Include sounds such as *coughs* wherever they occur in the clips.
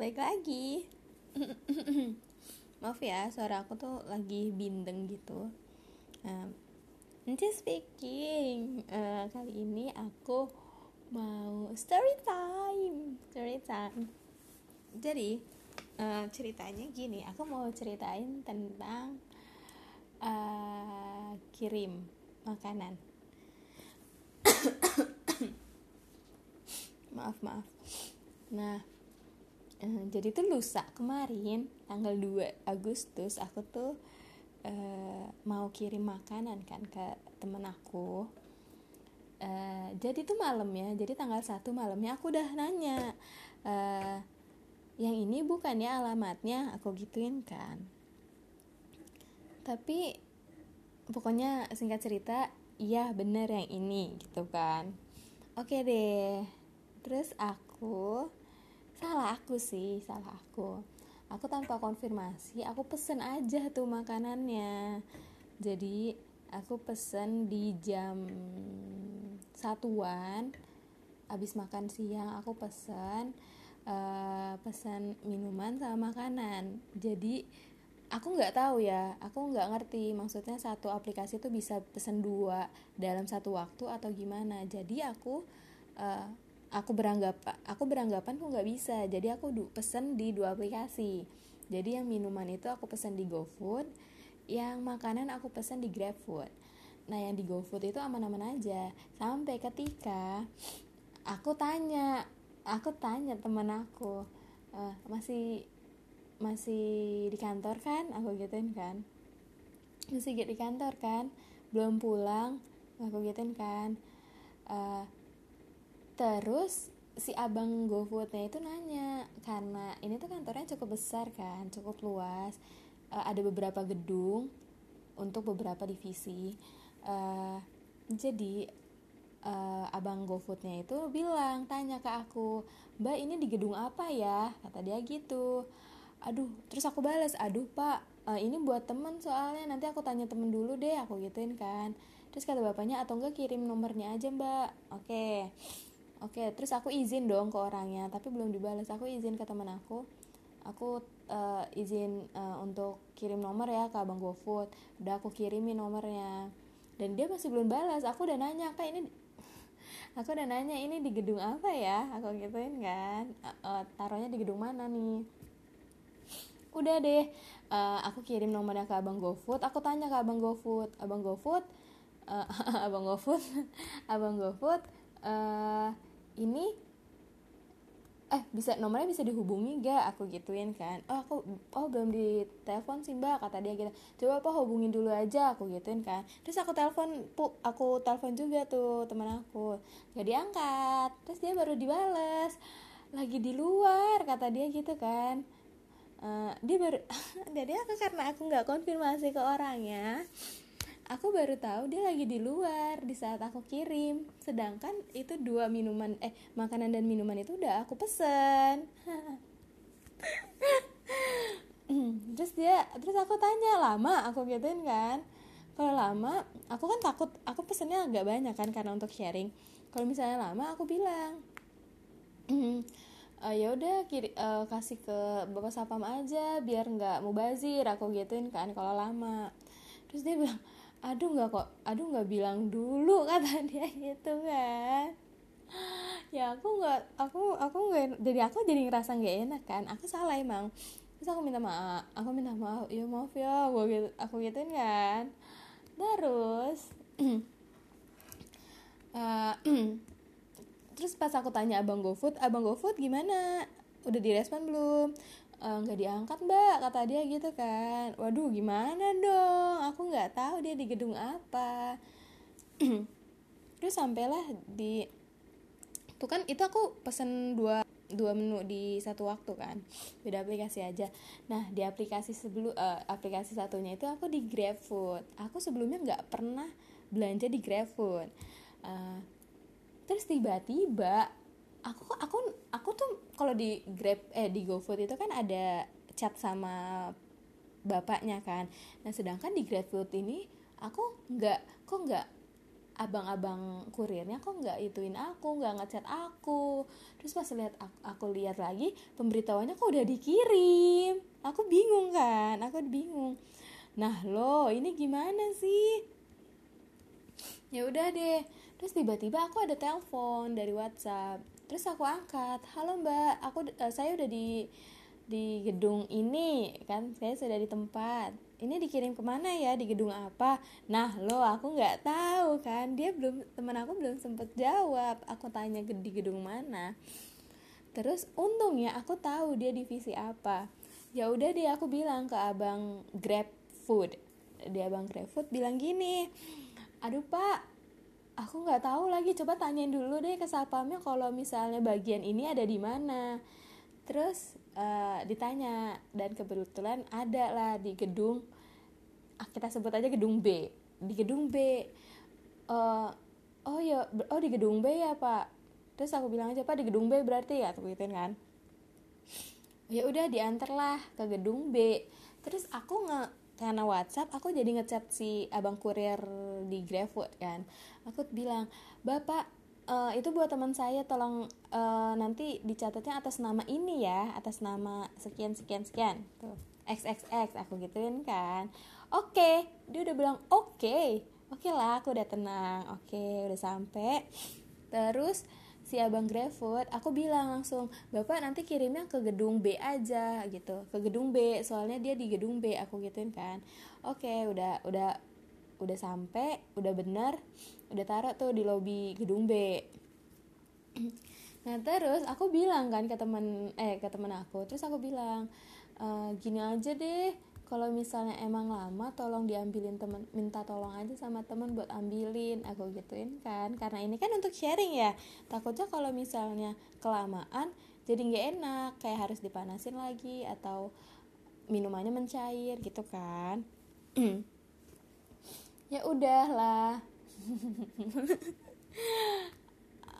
Baik lagi. Maaf ya, suara aku tuh lagi bindeng gitu. Um, speaking uh, Kali ini aku mau story time Story time. Jadi uh, ceritanya gini Aku mau ceritain tentang uh, Kirim makanan. *coughs* Maaf maaf. Nah uh, jadi tuh lusa kemarin tanggal 2 Agustus aku tuh uh, mau kirim makanan kan ke temen aku. Uh, jadi tuh malam ya jadi tanggal satu malamnya aku udah nanya uh, yang ini bukan ya alamatnya? Aku gituin kan. Tapi pokoknya singkat cerita iya bener yang ini gitu kan. Oke deh. Terus aku salah aku sih salah aku. Aku tanpa konfirmasi aku pesen aja tuh makanannya. Jadi aku pesen di jam satuan abis makan siang aku pesen uh, pesan minuman sama makanan. Jadi aku nggak tahu ya aku nggak ngerti. Maksudnya satu aplikasi tuh bisa pesen dua dalam satu waktu atau gimana. Jadi aku uh, aku beranggapan aku beranggapan kok nggak bisa. Jadi aku pesen di dua aplikasi. Jadi yang minuman itu aku pesen di GoFood yang makanan aku pesen di GrabFood. Nah yang di GoFood itu aman-aman aja. Sampai ketika aku tanya aku tanya temen aku e, masih masih di kantor kan? Aku gituin kan. Masih di kantor kan? Belum pulang? Aku gituin kan. Uh, terus si abang GoFoodnya itu nanya karena ini tuh kantornya cukup besar kan cukup luas uh, ada beberapa gedung untuk beberapa divisi. Uh, jadi uh, abang GoFoodnya itu bilang tanya ke aku mbak ini di gedung apa ya? Kata dia gitu. Aduh terus aku balas aduh pak uh, ini buat temen soalnya nanti aku tanya temen dulu deh aku gituin kan. Terus kata bapaknya atau enggak kirim nomornya aja mbak. Oke oke okay, terus aku izin dong ke orangnya tapi belum dibalas aku izin ke teman aku. Aku uh, izin uh, untuk kirim nomor ya ke abang GoFood. Udah aku kirimin nomornya. Dan dia masih belum balas aku udah nanya kak ini *laughs* aku udah nanya ini di gedung apa ya? Aku gituin kan. Uh, uh, taruhnya di gedung mana nih? Udah deh uh, aku kirim nomornya ke abang GoFood. Aku tanya ke abang GoFood abang GoFood uh, *laughs* abang GoFood *laughs* abang GoFood uh, ini eh bisa nomornya bisa dihubungi gak aku gituin kan. Oh aku oh belum di telepon sih mbak kata dia gitu. Coba apa hubungin dulu aja aku gituin kan. Terus aku telepon pu aku telepon juga tuh teman aku. Gak diangkat. Terus dia baru dibales. Lagi di luar kata dia gitu kan. Uh, dia baru *laughs* jadi aku karena aku nggak konfirmasi ke orangnya aku baru tahu dia lagi di luar di saat aku kirim. Sedangkan itu dua minuman eh makanan dan minuman itu udah aku pesen. *laughs* Terus dia terus aku tanya lama? Aku gituin kan. Kalau lama aku kan takut aku pesennya agak banyak kan karena untuk sharing. Kalau misalnya lama aku bilang uh, ya udah uh, kasih ke bapak sapam aja biar nggak mubazir aku gituin kan kalau lama. Terus dia bilang aduh nggak kok aduh nggak bilang dulu *laughs* kata dia gitu kan. Ya aku nggak aku aku nggak jadi aku jadi ngerasa nggak enak kan. Aku salah emang. Terus aku minta maaf aku minta maaf ya maaf ya aku gitu aku gituin kan. Terus uh, *clears throat* *clears throat* terus pas aku tanya abang GoFood abang GoFood gimana? Udah direspon belum nggak uh, diangkat mbak kata dia gitu kan. Waduh gimana dong? Aku nggak tahu dia di gedung apa. *clears throat* Terus sampailah di tuh kan itu aku pesen dua dua menu di satu waktu kan. Beda aplikasi aja. Nah di aplikasi sebelum uh, aplikasi satunya itu aku di GrabFood. Aku sebelumnya nggak pernah belanja di GrabFood. Uh, terus tiba-tiba aku aku aku tuh kalau di Grab eh di GoFood itu kan ada chat sama bapaknya kan. Nah sedangkan di GrabFood ini aku nggak kok nggak abang-abang kurirnya kok nggak ituin aku nggak ngechat aku. Terus pas lihat aku, aku lihat lagi pemberitahuannya kok udah dikirim. Aku bingung kan aku bingung. Nah lo ini gimana sih? Ya udah deh. Terus tiba-tiba aku ada telepon dari WhatsApp terus aku angkat halo mbak aku uh, saya udah di di gedung ini kan? Saya sudah di tempat. Ini dikirim ke mana ya? Di gedung apa? Nah lo aku nggak tahu kan? Dia belum teman aku belum sempet jawab. Aku tanya di gedung mana. Terus untungnya aku tahu dia divisi apa. Ya udah deh aku bilang ke abang Grab Food. Dia abang Grab Food bilang gini aduh pak aku nggak tahu lagi coba tanyain dulu deh ke sapamnya kalau misalnya bagian ini ada di mana. Terus uh, ditanya dan kebetulan ada lah di gedung ah, kita sebut aja gedung B. Di gedung B uh, oh ya oh di gedung B ya pak. Terus aku bilang aja pak di gedung B berarti ya? Aku gituin kan. Ya udah diantarlah ke gedung B. Terus aku nge karena WhatsApp aku jadi ngechat si abang kurir di GrabFood kan. Aku bilang bapak uh, itu buat teman saya tolong uh, nanti dicatatnya atas nama ini ya atas nama sekian sekian sekian. Tuh XXX aku gituin kan. Oke. Okay. dia udah bilang oke. Okay. oke okay lah aku udah tenang. Oke okay, udah sampai. Terus si abang GrabFood aku bilang langsung bapak nanti kirimnya ke gedung B aja gitu. Ke gedung B soalnya dia di gedung B aku gituin kan. Oke udah udah udah sampai udah bener udah taruh tuh di lobi gedung B. *clears throat* Nah terus aku bilang kan ke temen eh ke temen aku terus aku bilang e, gini aja deh kalau misalnya emang lama tolong diambilin temen minta tolong aja sama temen buat ambilin. Aku gituin kan. Karena ini kan untuk sharing ya. Takutnya kalau misalnya kelamaan jadi nggak enak. Kayak harus dipanasin lagi atau minumannya mencair gitu kan. *clears throat* Ya udahlah *laughs*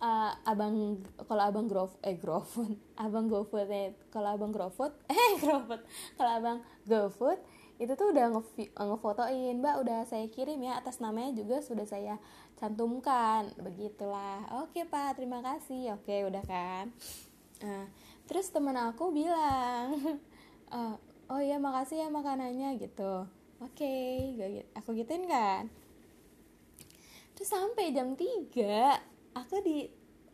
uh, abang kalau abang grof eh growfood *laughs* abang GoFood eh kalau abang growfood *laughs* eh growfood kalau abang GoFood itu tuh udah nge ngefotoin mbak udah saya kirim ya atas namanya juga sudah saya cantumkan begitulah. Oke pak terima kasih. Oke udah kan? Nah, terus temen aku bilang uh, *laughs* oh iya makasih ya makanannya gitu. Oke okay, aku gituin kan? Terus sampai jam 3 aku di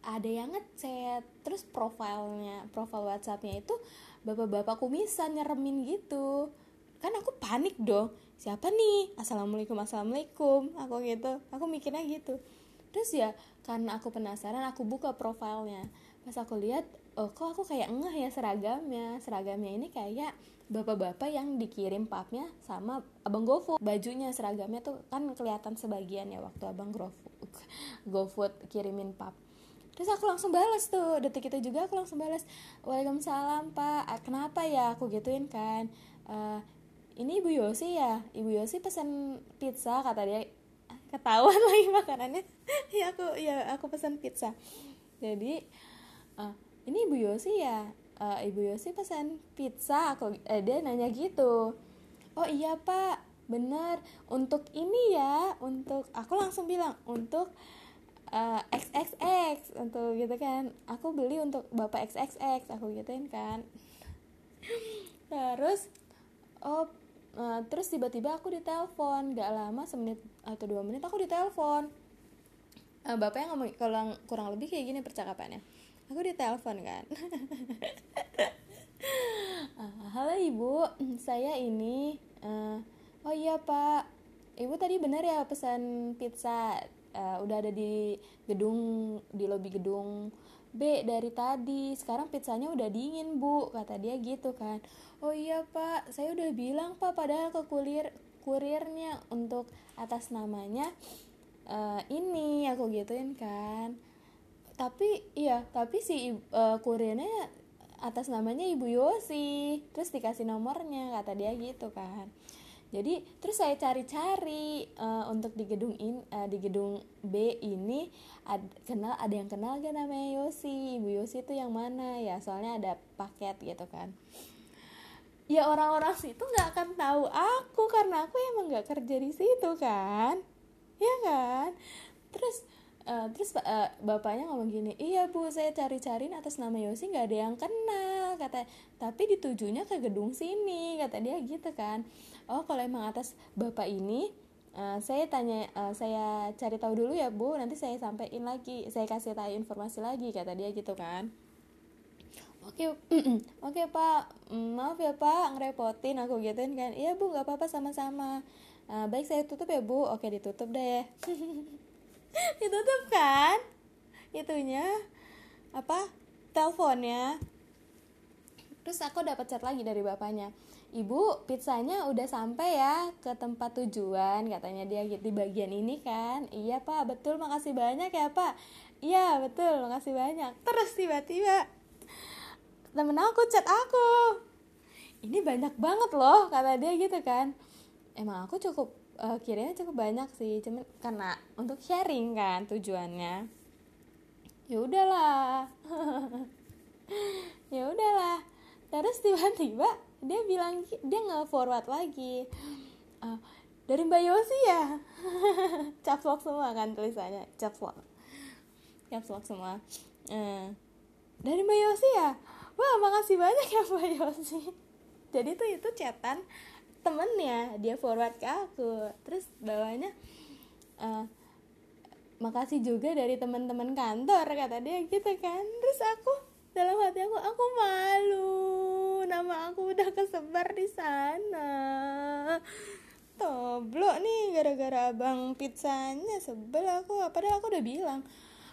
ada yang ngechat terus profilnya profil WhatsAppnya itu bapak-bapak kumisan nyeremin gitu. Kan aku panik dong. Siapa nih? Assalamualaikum assalamualaikum. Aku gitu. Aku mikirnya gitu. Terus ya karena aku penasaran aku buka profilnya. Pas aku lihat oh kok aku kayak ngeh ya seragamnya? Seragamnya ini kayak bapak-bapak yang dikirim papnya sama abang GoFood bajunya seragamnya tuh kan kelihatan sebagian ya waktu abang GoFood *laughs* GoFood kirimin pap. Terus aku langsung balas tuh detik itu juga aku langsung balas waalaikumsalam pak. Kenapa ya? Aku gituin kan uh, ini ibu Yosi ya? Ibu Yosi pesan pizza kata dia. *laughs* Ketahuan lagi makanannya. *laughs* Ya aku ya aku pesan pizza. Jadi uh, ini ibu Yosi ya? Uh, ibu Yosi pesan pizza. Aku eh, dia nanya gitu. Oh iya pak. Bener. Untuk ini ya untuk aku langsung bilang untuk uh, eh, XXX untuk gitu kan. Aku beli untuk bapak XXX aku gituin kan. Terus oh uh, terus tiba-tiba aku ditelepon. Gak lama semenit atau dua menit aku ditelepon. Uh, bapaknya ngomong kalau kurang lebih kayak gini percakapannya aku ditelepon kan? Uh, *laughs* halo ibu. Saya ini uh, oh iya pak. Ibu tadi benar ya pesan pizza uh, udah ada di gedung di lobi gedung B dari tadi. Sekarang pizzanya udah dingin bu kata dia gitu kan. Oh iya pak. Saya udah bilang pak padahal ke kurir kurirnya untuk atas namanya uh, ini aku gituin kan tapi iya tapi si uh, kurirnya atas namanya ibu Yosi. Terus dikasih nomornya kata dia gitu kan. Jadi terus saya cari-cari uh, untuk di gedung in uh, di gedung B ini ad, kenal ada yang kenal gak namanya Yosi? Ibu Yosi itu yang mana? Ya soalnya ada paket gitu kan. Ya orang-orang situ nggak akan tahu aku karena aku emang nggak kerja di situ kan. Ya kan? Terus uh, terus uh, bapaknya ngomong gini iya bu saya cari-cariin atas nama Yosi nggak ada yang kenal kata tapi ditujunya ke gedung sini kata dia gitu kan. Oh kalau emang atas bapak ini uh, saya tanya uh, saya cari tahu dulu ya bu nanti saya sampaikan lagi saya kasih tahu informasi lagi kata dia gitu kan. Oke oke pak mm, maaf ya pak ngerepotin aku gituin kan. Iya bu nggak apa-apa sama-sama. Uh, baik saya tutup ya bu. Oke ditutup deh *laughs* *laughs* ditutup kan itunya apa teleponnya. Terus aku dapat chat lagi dari bapaknya. Ibu pizzanya udah sampai ya ke tempat tujuan katanya dia di bagian ini kan. Iya pak betul makasih banyak ya pak. Iya betul makasih banyak. Terus tiba-tiba temen aku chat aku. Ini banyak banget loh kata dia gitu kan. Emang aku cukup uh, kiranya cukup banyak sih cuman karena untuk sharing kan tujuannya. Ya udahlah. *laughs* Ya udahlah. Terus tiba-tiba dia bilang dia nge forward lagi. Uh, dari Mbak Yosi ya? *laughs* Caps lock semua kan tulisannya caps lock. Caps lock semua. Uh, dari Mbak Yosi ya? Wah makasih banyak ya Mbak Yosi. *laughs* Jadi tuh itu chatan temennya dia forward ke aku. Terus bawahnya uh, makasih juga dari teman-teman kantor kata dia gitu kan. Terus aku dalam hati aku aku malu nama aku udah kesebar di sana. Toblok nih gara-gara abang pizzanya sebel aku. Padahal aku udah bilang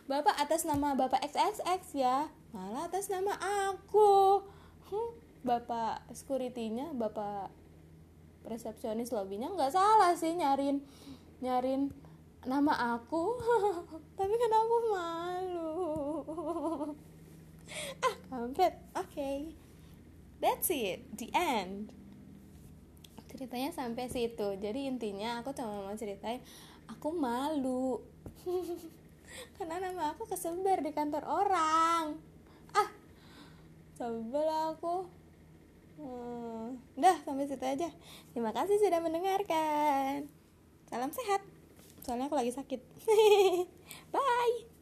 bapak atas nama bapak XXX ya malah atas nama aku. Hmm, bapak securitynya bapak resepsionis lobbynya nggak salah sih nyarin nyarin nama aku. *laughs* Tapi kan aku malu. *laughs* Ah kampret. Oke. Okay. that's it. The end. Ceritanya sampai situ. Jadi intinya aku cuma mau ceritain aku malu. *laughs* Karena nama aku kesebar di kantor orang. Ah sebel aku Hmm, udah sampai situ aja. Terima kasih sudah mendengarkan. Salam sehat. Soalnya aku lagi sakit. *laughs* Bye.